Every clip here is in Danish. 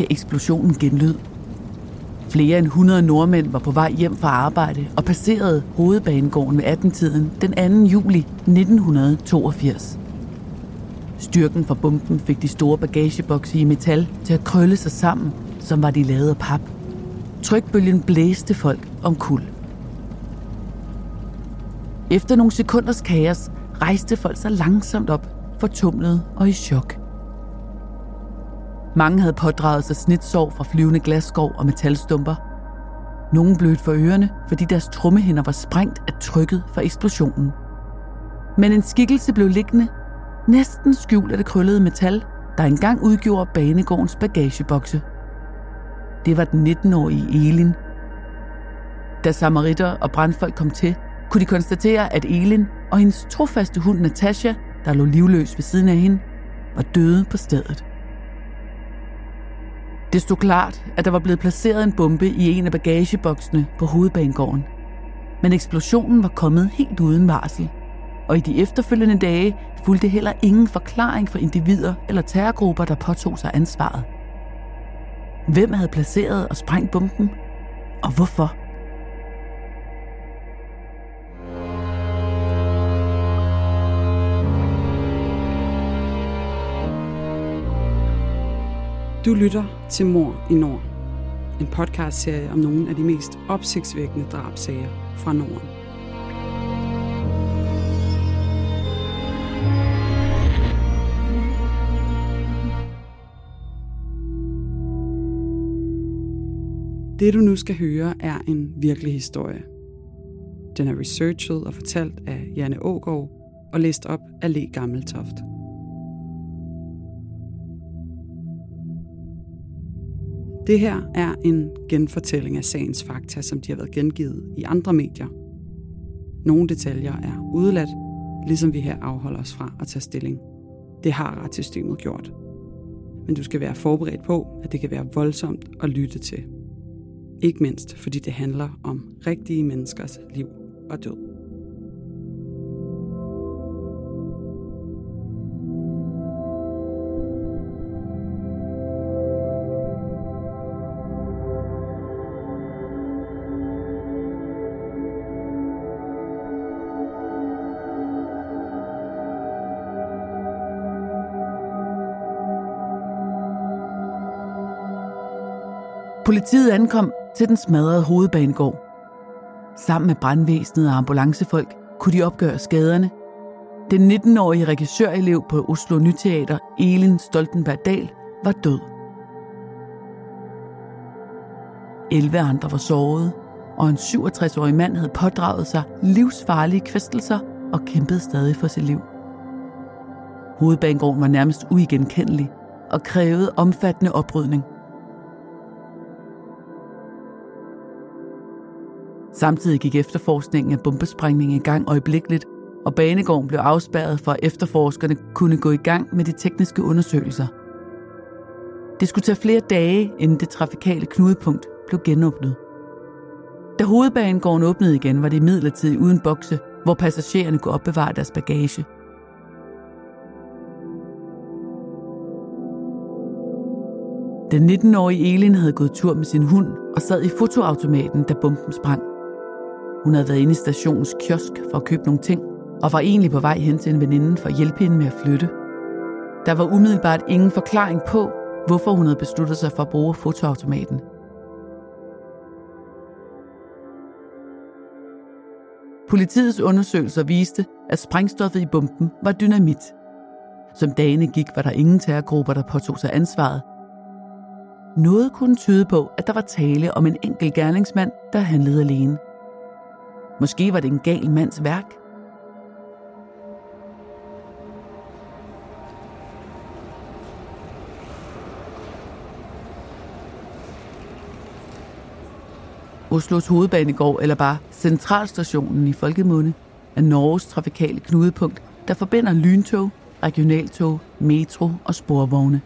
gav eksplosionen genlyd. Flere end 100 nordmænd var på vej hjem fra arbejde og passerede hovedbanegården ved 18-tiden den 2. juli 1982. Styrken fra bomben fik de store bagagebokse i metal til at krølle sig sammen, som var de lavet af pap. Trykbølgen blæste folk om kul. Efter nogle sekunders kaos rejste folk sig langsomt op, fortumlet og i chok. Mange havde pådraget sig snitsår fra flyvende glasskov og metalstumper. Nogle blødt for ørerne, fordi deres trummehinder var sprængt af trykket fra eksplosionen. Men en skikkelse blev liggende, næsten skjult af det krøllede metal, der engang udgjorde banegårdens bagagebokse. Det var den 19-årige Elin. Da samaritter og brandfolk kom til, kunne de konstatere, at Elin og hendes trofaste hund Natasha, der lå livløs ved siden af hende, var døde på stedet. Det stod klart, at der var blevet placeret en bombe i en af bagageboksene på hovedbanegården. Men eksplosionen var kommet helt uden varsel, og i de efterfølgende dage fulgte heller ingen forklaring for individer eller terrorgrupper, der påtog sig ansvaret. Hvem havde placeret og sprængt bomben? Og hvorfor? Du lytter til Mor i Nord. En podcastserie om nogle af de mest opsigtsvækkende drabsager fra Norden. Det du nu skal høre er en virkelig historie. Den er researchet og fortalt af Janne Ågaard og læst op af Le Gammeltoft. Det her er en genfortælling af sagens fakta, som de har været gengivet i andre medier. Nogle detaljer er udeladt, ligesom vi her afholder os fra at tage stilling. Det har retssystemet gjort. Men du skal være forberedt på, at det kan være voldsomt at lytte til. Ikke mindst fordi det handler om rigtige menneskers liv og død. Politiet ankom til den smadrede hovedbanegård. Sammen med brandvæsenet og ambulancefolk kunne de opgøre skaderne. Den 19-årige regissørelev på Oslo Nyteater, Elin Stoltenberg Dahl, var død. 11 andre var såret, og en 67-årig mand havde pådraget sig livsfarlige kvæstelser og kæmpede stadig for sit liv. Hovedbanegården var nærmest uigenkendelig og krævede omfattende oprydning – Samtidig gik efterforskningen af bombesprængningen i gang øjeblikkeligt, og banegården blev afspærret for, at efterforskerne kunne gå i gang med de tekniske undersøgelser. Det skulle tage flere dage, inden det trafikale knudepunkt blev genåbnet. Da hovedbanegården åbnede igen, var det midlertidigt uden bokse, hvor passagererne kunne opbevare deres bagage. Den 19-årige Elin havde gået tur med sin hund og sad i fotoautomaten, da bomben sprang. Hun havde været inde i stationens kiosk for at købe nogle ting, og var egentlig på vej hen til en veninde for at hjælpe hende med at flytte. Der var umiddelbart ingen forklaring på, hvorfor hun havde besluttet sig for at bruge fotoautomaten. Politiets undersøgelser viste, at sprængstoffet i bomben var dynamit. Som dagene gik, var der ingen terrorgrupper, der påtog sig ansvaret. Noget kunne tyde på, at der var tale om en enkelt gerningsmand, der handlede alene – Måske var det en gal mands værk. Oslos hovedbanegård, eller bare Centralstationen i Folkemunde, er Norges trafikale knudepunkt, der forbinder lyntog, regionaltog, metro og sporvogne.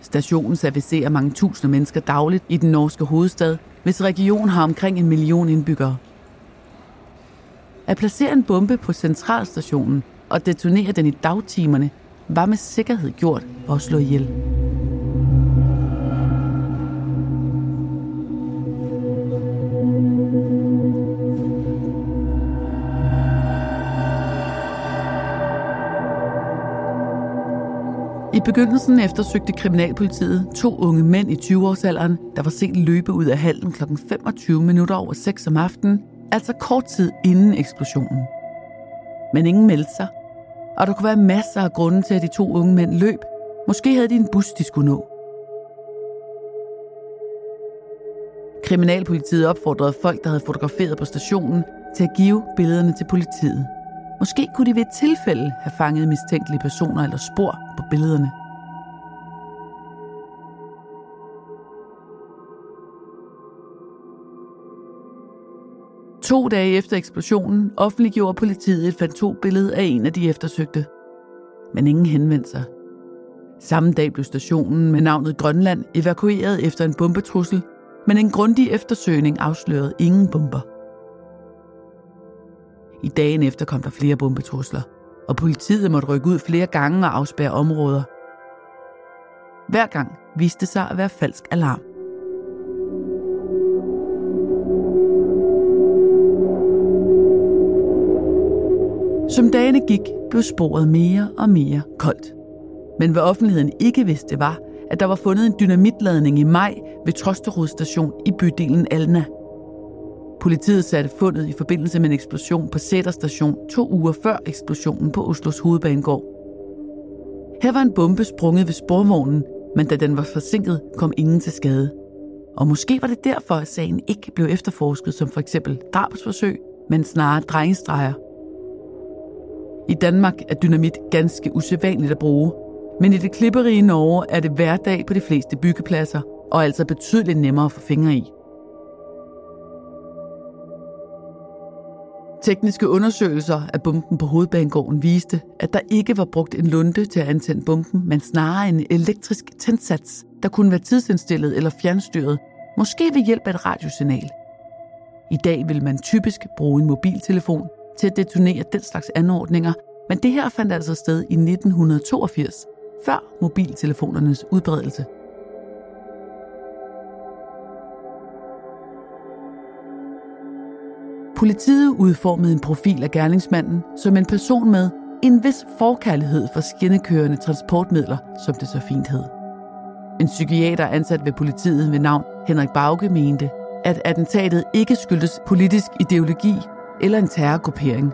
Stationen servicerer mange tusinde mennesker dagligt i den norske hovedstad, hvis regionen har omkring en million indbyggere. At placere en bombe på centralstationen og detonere den i dagtimerne var med sikkerhed gjort for at slå ihjel. I begyndelsen eftersøgte kriminalpolitiet to unge mænd i 20-årsalderen, der var set løbe ud af hallen kl. 25 minutter over 6 om aftenen, altså kort tid inden eksplosionen. Men ingen meldte sig, og der kunne være masser af grunde til, at de to unge mænd løb. Måske havde de en bus, de skulle nå. Kriminalpolitiet opfordrede folk, der havde fotograferet på stationen, til at give billederne til politiet. Måske kunne de ved et tilfælde have fanget mistænkelige personer eller spor på billederne. To dage efter eksplosionen offentliggjorde politiet et fantombillede af en af de eftersøgte. Men ingen henvendte sig. Samme dag blev stationen med navnet Grønland evakueret efter en bombetrussel, men en grundig eftersøgning afslørede ingen bomber. I dagen efter kom der flere bombetrusler, og politiet måtte rykke ud flere gange og afspærre områder. Hver gang viste det sig at være falsk alarm. Som dagene gik, blev sporet mere og mere koldt. Men hvad offentligheden ikke vidste var, at der var fundet en dynamitladning i maj ved Trosterud station i bydelen Alna – Politiet satte fundet i forbindelse med en eksplosion på Sætter station to uger før eksplosionen på Oslos hovedbanegård. Her var en bombe sprunget ved sporvognen, men da den var forsinket, kom ingen til skade. Og måske var det derfor, at sagen ikke blev efterforsket som for eksempel drabsforsøg, men snarere drengestreger. I Danmark er dynamit ganske usædvanligt at bruge, men i det klipperige Norge er det hverdag på de fleste byggepladser, og altså betydeligt nemmere at få fingre i. Tekniske undersøgelser af bomben på hovedbanegården viste, at der ikke var brugt en lunde til at antænde bomben, men snarere en elektrisk tændsats, der kunne være tidsindstillet eller fjernstyret, måske ved hjælp af et radiosignal. I dag vil man typisk bruge en mobiltelefon til at detonere den slags anordninger, men det her fandt altså sted i 1982, før mobiltelefonernes udbredelse. Politiet udformede en profil af gerningsmanden som en person med en vis forkærlighed for skinnekørende transportmidler, som det så fint hed. En psykiater ansat ved politiet ved navn Henrik Bauke mente, at attentatet ikke skyldtes politisk ideologi eller en terrorgruppering.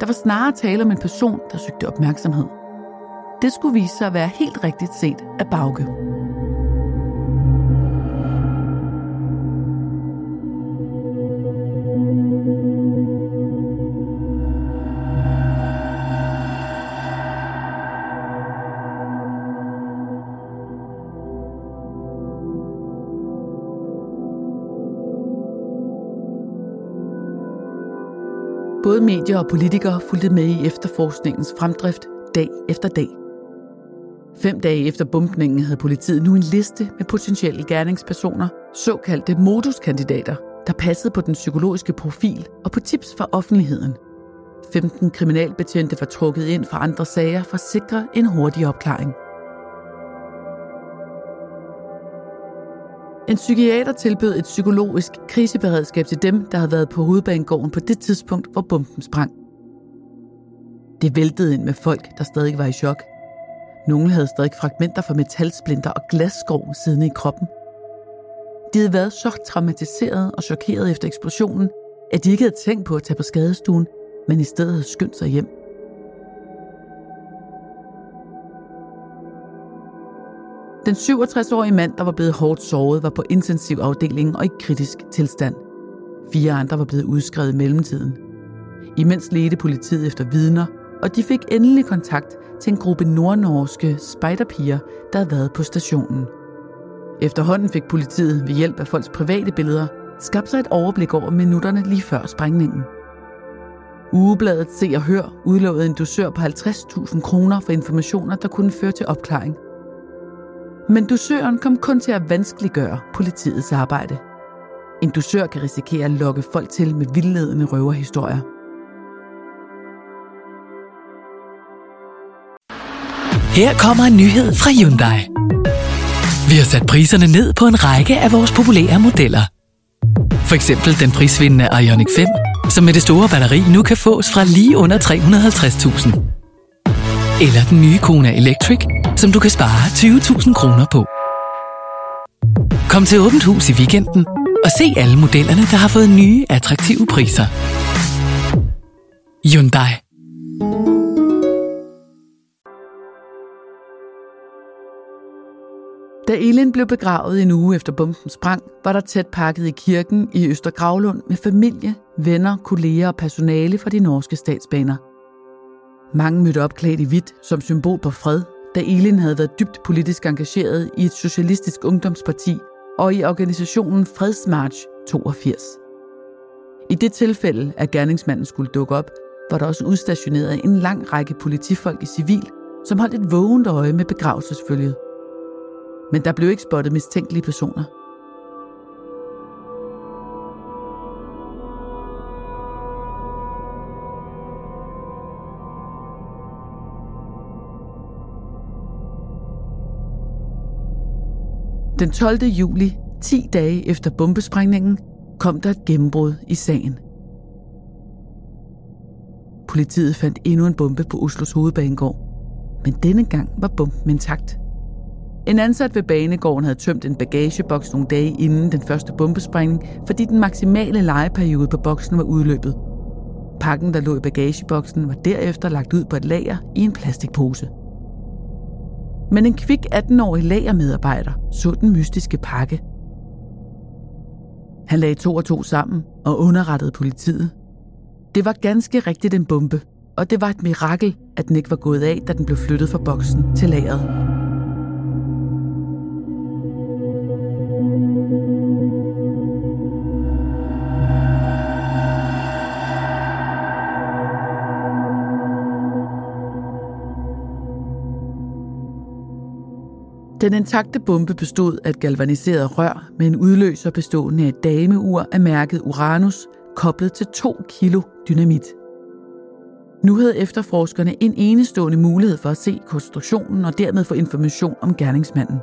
Der var snarere tale om en person, der søgte opmærksomhed. Det skulle vise sig at være helt rigtigt set af Bauke. Både medier og politikere fulgte med i efterforskningens fremdrift dag efter dag. Fem dage efter bumpningen havde politiet nu en liste med potentielle gerningspersoner, såkaldte moduskandidater, der passede på den psykologiske profil og på tips fra offentligheden. 15 kriminalbetjente var trukket ind fra andre sager for at sikre en hurtig opklaring. En psykiater tilbød et psykologisk kriseberedskab til dem, der havde været på hovedbanegården på det tidspunkt, hvor bomben sprang. Det væltede ind med folk, der stadig var i chok. Nogle havde stadig fragmenter fra metalsplinter og glasskov siddende i kroppen. De havde været så traumatiseret og chokeret efter eksplosionen, at de ikke havde tænkt på at tage på skadestuen, men i stedet havde skyndt sig hjem. Den 67-årige mand, der var blevet hårdt såret, var på intensivafdelingen og i kritisk tilstand. Fire andre var blevet udskrevet i mellemtiden. Imens ledte politiet efter vidner, og de fik endelig kontakt til en gruppe nordnorske spejderpiger, der havde været på stationen. Efterhånden fik politiet ved hjælp af folks private billeder skabt sig et overblik over minutterne lige før sprængningen. Ugebladet Se og Hør udlovede en dusør på 50.000 kroner for informationer, der kunne føre til opklaring. Men dusøren kom kun til at vanskeliggøre politiets arbejde. En dusør kan risikere at lokke folk til med vildledende røverhistorier. Her kommer en nyhed fra Hyundai. Vi har sat priserne ned på en række af vores populære modeller. For eksempel den prisvindende Ioniq 5, som med det store batteri nu kan fås fra lige under 350.000. Eller den nye Kona Electric, som du kan spare 20.000 kroner på. Kom til Åbent Hus i weekenden og se alle modellerne, der har fået nye, attraktive priser. Hyundai. Da Elin blev begravet en uge efter bomben sprang, var der tæt pakket i kirken i Østergravlund med familie, venner, kolleger og personale fra de norske statsbaner. Mange mødte opklædt i hvidt som symbol på fred, da Elin havde været dybt politisk engageret i et socialistisk ungdomsparti og i organisationen Fredsmarch 82. I det tilfælde, at gerningsmanden skulle dukke op, var der også udstationeret en lang række politifolk i civil, som holdt et vågent øje med begravelsesfølget. Men der blev ikke spottet mistænkelige personer. Den 12. juli, 10 dage efter bombesprængningen, kom der et gennembrud i sagen. Politiet fandt endnu en bombe på Oslos hovedbanegård, men denne gang var bomben intakt. En ansat ved banegården havde tømt en bagageboks nogle dage inden den første bombesprængning, fordi den maksimale legeperiode på boksen var udløbet. Pakken, der lå i bagageboksen, var derefter lagt ud på et lager i en plastikpose. Men en kvik 18-årig lagermedarbejder så den mystiske pakke. Han lagde to og to sammen og underrettede politiet. Det var ganske rigtigt en bombe, og det var et mirakel, at den ikke var gået af, da den blev flyttet fra boksen til lageret. Den intakte bombe bestod af et galvaniseret rør med en udløser bestående af et dameur af mærket Uranus, koblet til 2 kilo dynamit. Nu havde efterforskerne en enestående mulighed for at se konstruktionen og dermed få information om gerningsmanden.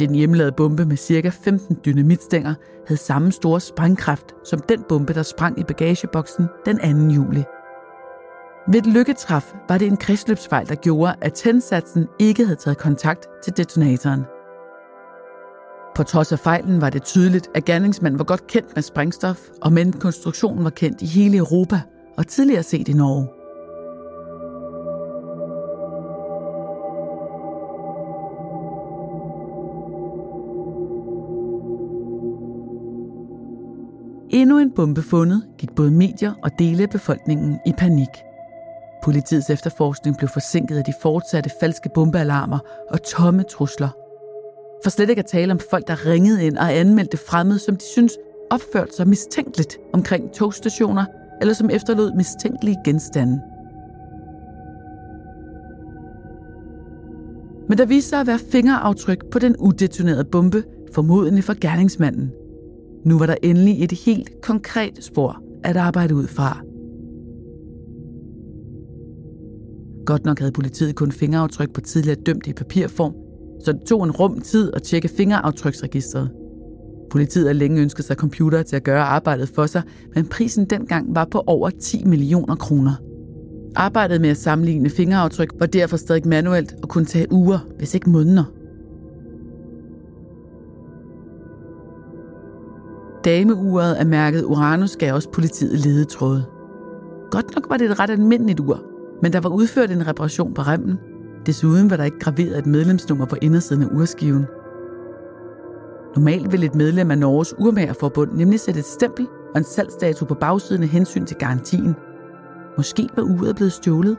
Den hjemmelavede bombe med ca. 15 dynamitstænger havde samme store sprængkraft som den bombe, der sprang i bagageboksen den 2. juli. Ved et lykketræf var det en kredsløbsfejl, der gjorde, at tændsatsen ikke havde taget kontakt til detonatoren. På trods af fejlen var det tydeligt, at gerningsmanden var godt kendt med sprængstof, og men konstruktionen var kendt i hele Europa og tidligere set i Norge. Endnu en bombe fundet gik både medier og dele af befolkningen i panik – Politiets efterforskning blev forsinket af de fortsatte falske bombealarmer og tomme trusler. For slet ikke at tale om folk, der ringede ind og anmeldte fremmede, som de synes opførte sig mistænkeligt omkring togstationer, eller som efterlod mistænkelige genstande. Men der viste sig at være fingeraftryk på den udetonerede bombe, formodentlig for gerningsmanden. Nu var der endelig et helt konkret spor at arbejde ud fra – Godt nok havde politiet kun fingeraftryk på tidligere dømte i papirform, så det tog en rum tid at tjekke fingeraftryksregistret. Politiet har længe ønsket sig computer til at gøre arbejdet for sig, men prisen dengang var på over 10 millioner kroner. Arbejdet med at sammenligne fingeraftryk var derfor stadig manuelt og kunne tage uger, hvis ikke måneder. Dameuret er mærket Uranus gav også politiet ledetråde. Godt nok var det et ret almindeligt ur, men der var udført en reparation på remmen. Desuden var der ikke graveret et medlemsnummer på indersiden af urskiven. Normalt vil et medlem af Norges Urmagerforbund nemlig sætte et stempel og en salgsdato på bagsiden af hensyn til garantien. Måske var uret blevet stjålet.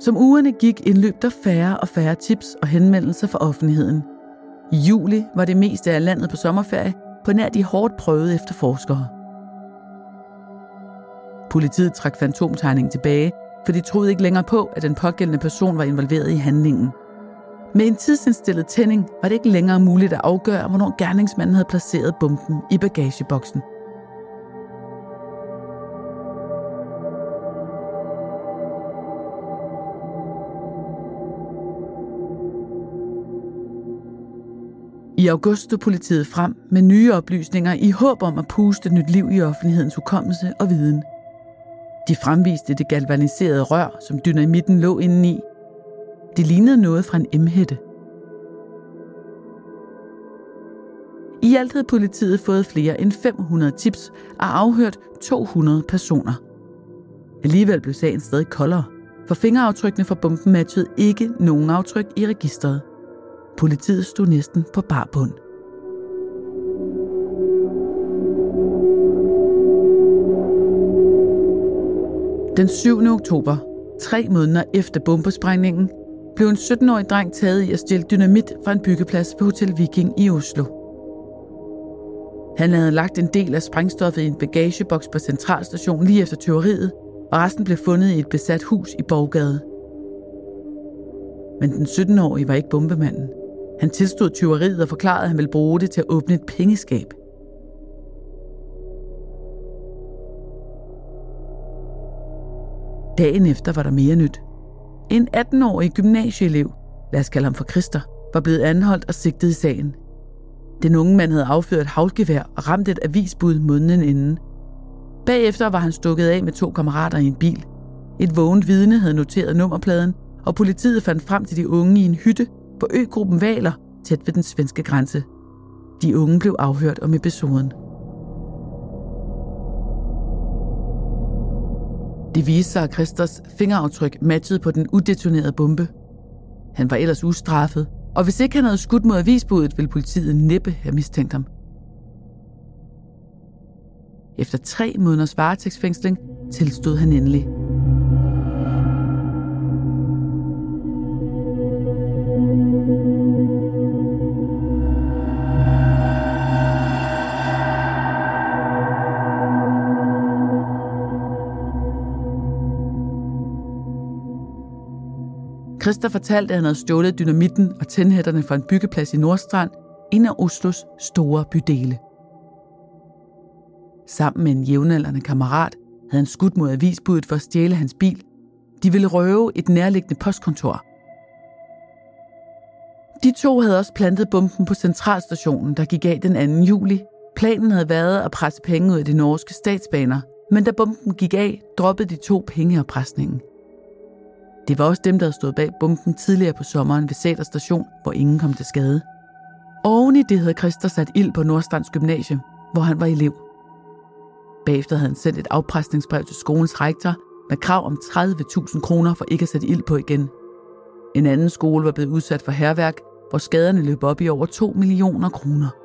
Som ugerne gik, indløb der færre og færre tips og henvendelser fra offentligheden. I juli var det meste af landet på sommerferie på nær de hårdt prøvede efterforskere. Politiet trak fantomtegningen tilbage, for de troede ikke længere på, at den pågældende person var involveret i handlingen. Med en tidsindstillet tænding var det ikke længere muligt at afgøre, hvornår gerningsmanden havde placeret bomben i bagageboksen. I august stod politiet frem med nye oplysninger i håb om at puste nyt liv i offentlighedens hukommelse og viden. De fremviste det galvaniserede rør, som dynamitten lå indeni. Det lignede noget fra en emhætte. I alt havde politiet fået flere end 500 tips og afhørt 200 personer. Alligevel blev sagen stadig koldere, for fingeraftrykkene fra bomben matchede ikke nogen aftryk i registret. Politiet stod næsten på barbund. Den 7. oktober, tre måneder efter bombesprængningen, blev en 17-årig dreng taget i at stjæle dynamit fra en byggeplads ved Hotel Viking i Oslo. Han havde lagt en del af sprængstoffet i en bagageboks på centralstationen lige efter teoriet, og resten blev fundet i et besat hus i Borgade. Men den 17-årige var ikke bombemanden. Han tilstod tyveriet og forklarede, at han ville bruge det til at åbne et pengeskab. Dagen efter var der mere nyt. En 18-årig gymnasieelev, lad os kalde ham for Christer, var blevet anholdt og sigtet i sagen. Den unge mand havde affyret et havlgevær og ramt et avisbud måneden inden. Bagefter var han stukket af med to kammerater i en bil. Et vågent vidne havde noteret nummerpladen, og politiet fandt frem til de unge i en hytte på øgruppen Valer tæt ved den svenske grænse. De unge blev afhørt om episoden. Det viste sig, at Christers fingeraftryk matchede på den udetonerede bombe. Han var ellers ustraffet, og hvis ikke han havde skudt mod avisbuddet, ville politiet næppe have mistænkt ham. Efter tre måneders varetægtsfængsling tilstod han endelig. Christa fortalte, at han havde stjålet dynamitten og tændhætterne fra en byggeplads i Nordstrand, en af Oslos store bydele. Sammen med en jævnaldrende kammerat havde han skudt mod avisbuddet for at stjæle hans bil. De ville røve et nærliggende postkontor. De to havde også plantet bomben på centralstationen, der gik af den 2. juli. Planen havde været at presse penge ud af de norske statsbaner, men da bomben gik af, droppede de to pengeoppresningen – det var også dem, der havde stået bag bomben tidligere på sommeren ved Sæter station, hvor ingen kom til skade. Oven i det havde Christer sat ild på Nordstrands Gymnasium, hvor han var elev. Bagefter havde han sendt et afpresningsbrev til skolens rektor med krav om 30.000 kroner for ikke at sætte ild på igen. En anden skole var blevet udsat for herværk, hvor skaderne løb op i over 2 millioner kroner.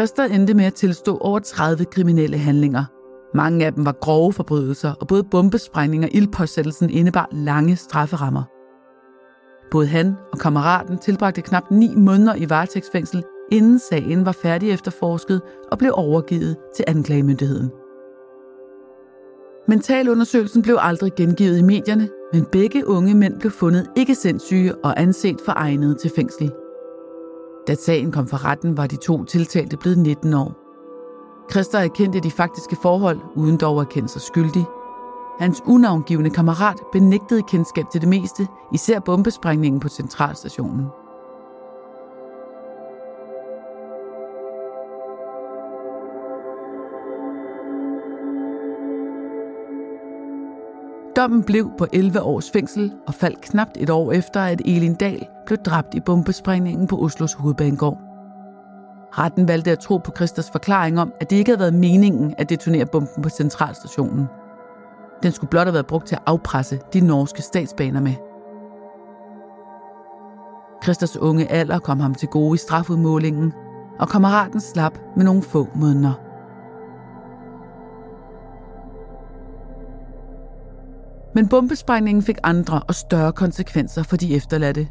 Christer endte med at tilstå over 30 kriminelle handlinger. Mange af dem var grove forbrydelser, og både bombesprængning og ildpåsættelsen indebar lange strafferammer. Både han og kammeraten tilbragte knap 9 måneder i varetægtsfængsel, inden sagen var færdig efterforsket og blev overgivet til anklagemyndigheden. Mentalundersøgelsen blev aldrig gengivet i medierne, men begge unge mænd blev fundet ikke sindssyge og anset for egnede til fængsel. Da sagen kom for retten, var de to tiltalte blevet 19 år. Christer erkendte de faktiske forhold, uden dog at kende sig skyldig. Hans unavngivende kammerat benægtede kendskab til det meste, især bombesprængningen på centralstationen. Dommen blev på 11 års fængsel og faldt knapt et år efter, at Elin Dahl blev dræbt i bombesprængningen på Oslos hovedbanegård. Retten valgte at tro på Christers forklaring om, at det ikke havde været meningen at detonere bomben på centralstationen. Den skulle blot have været brugt til at afpresse de norske statsbaner med. Christers unge alder kom ham til gode i strafudmålingen, og kammeraten slap med nogle få måneder. Men bombesprængningen fik andre og større konsekvenser for de efterladte.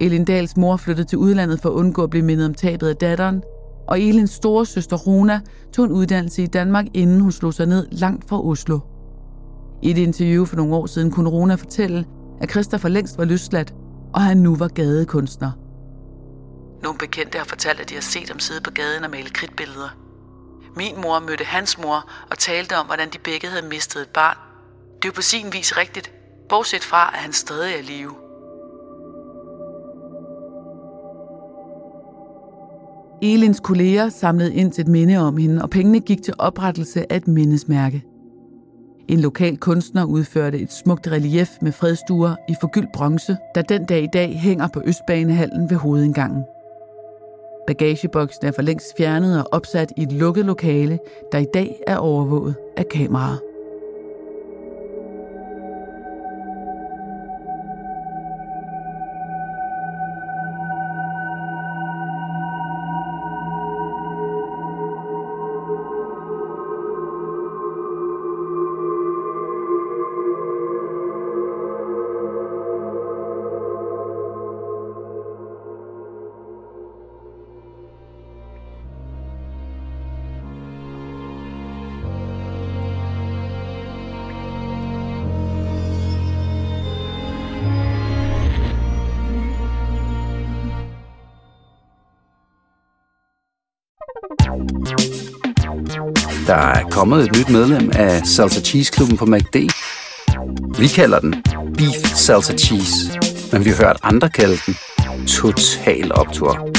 Elindals mor flyttede til udlandet for at undgå at blive mindet om tabet af datteren, og Elins store søster Rona tog en uddannelse i Danmark, inden hun slog sig ned langt fra Oslo. I et interview for nogle år siden kunne Rona fortælle, at Christopher længst var løsladt, og han nu var gadekunstner. Nogle bekendte har fortalt, at de har set ham sidde på gaden og male kridtbilleder. Min mor mødte hans mor og talte om, hvordan de begge havde mistet et barn. Det er jo på sin vis rigtigt, bortset fra, at han stadig er i live. Elins kolleger samlede ind til et minde om hende, og pengene gik til oprettelse af et mindesmærke. En lokal kunstner udførte et smukt relief med fredstuer i forgyldt bronze, der den dag i dag hænger på Østbanehallen ved hovedindgangen. Bagageboksen er for længst fjernet og opsat i et lukket lokale, der i dag er overvåget af kameraer. Der er kommet et nyt medlem af Salsa Cheese Klubben på MACD. Vi kalder den Beef Salsa Cheese, men vi har hørt andre kalde den Total Optor.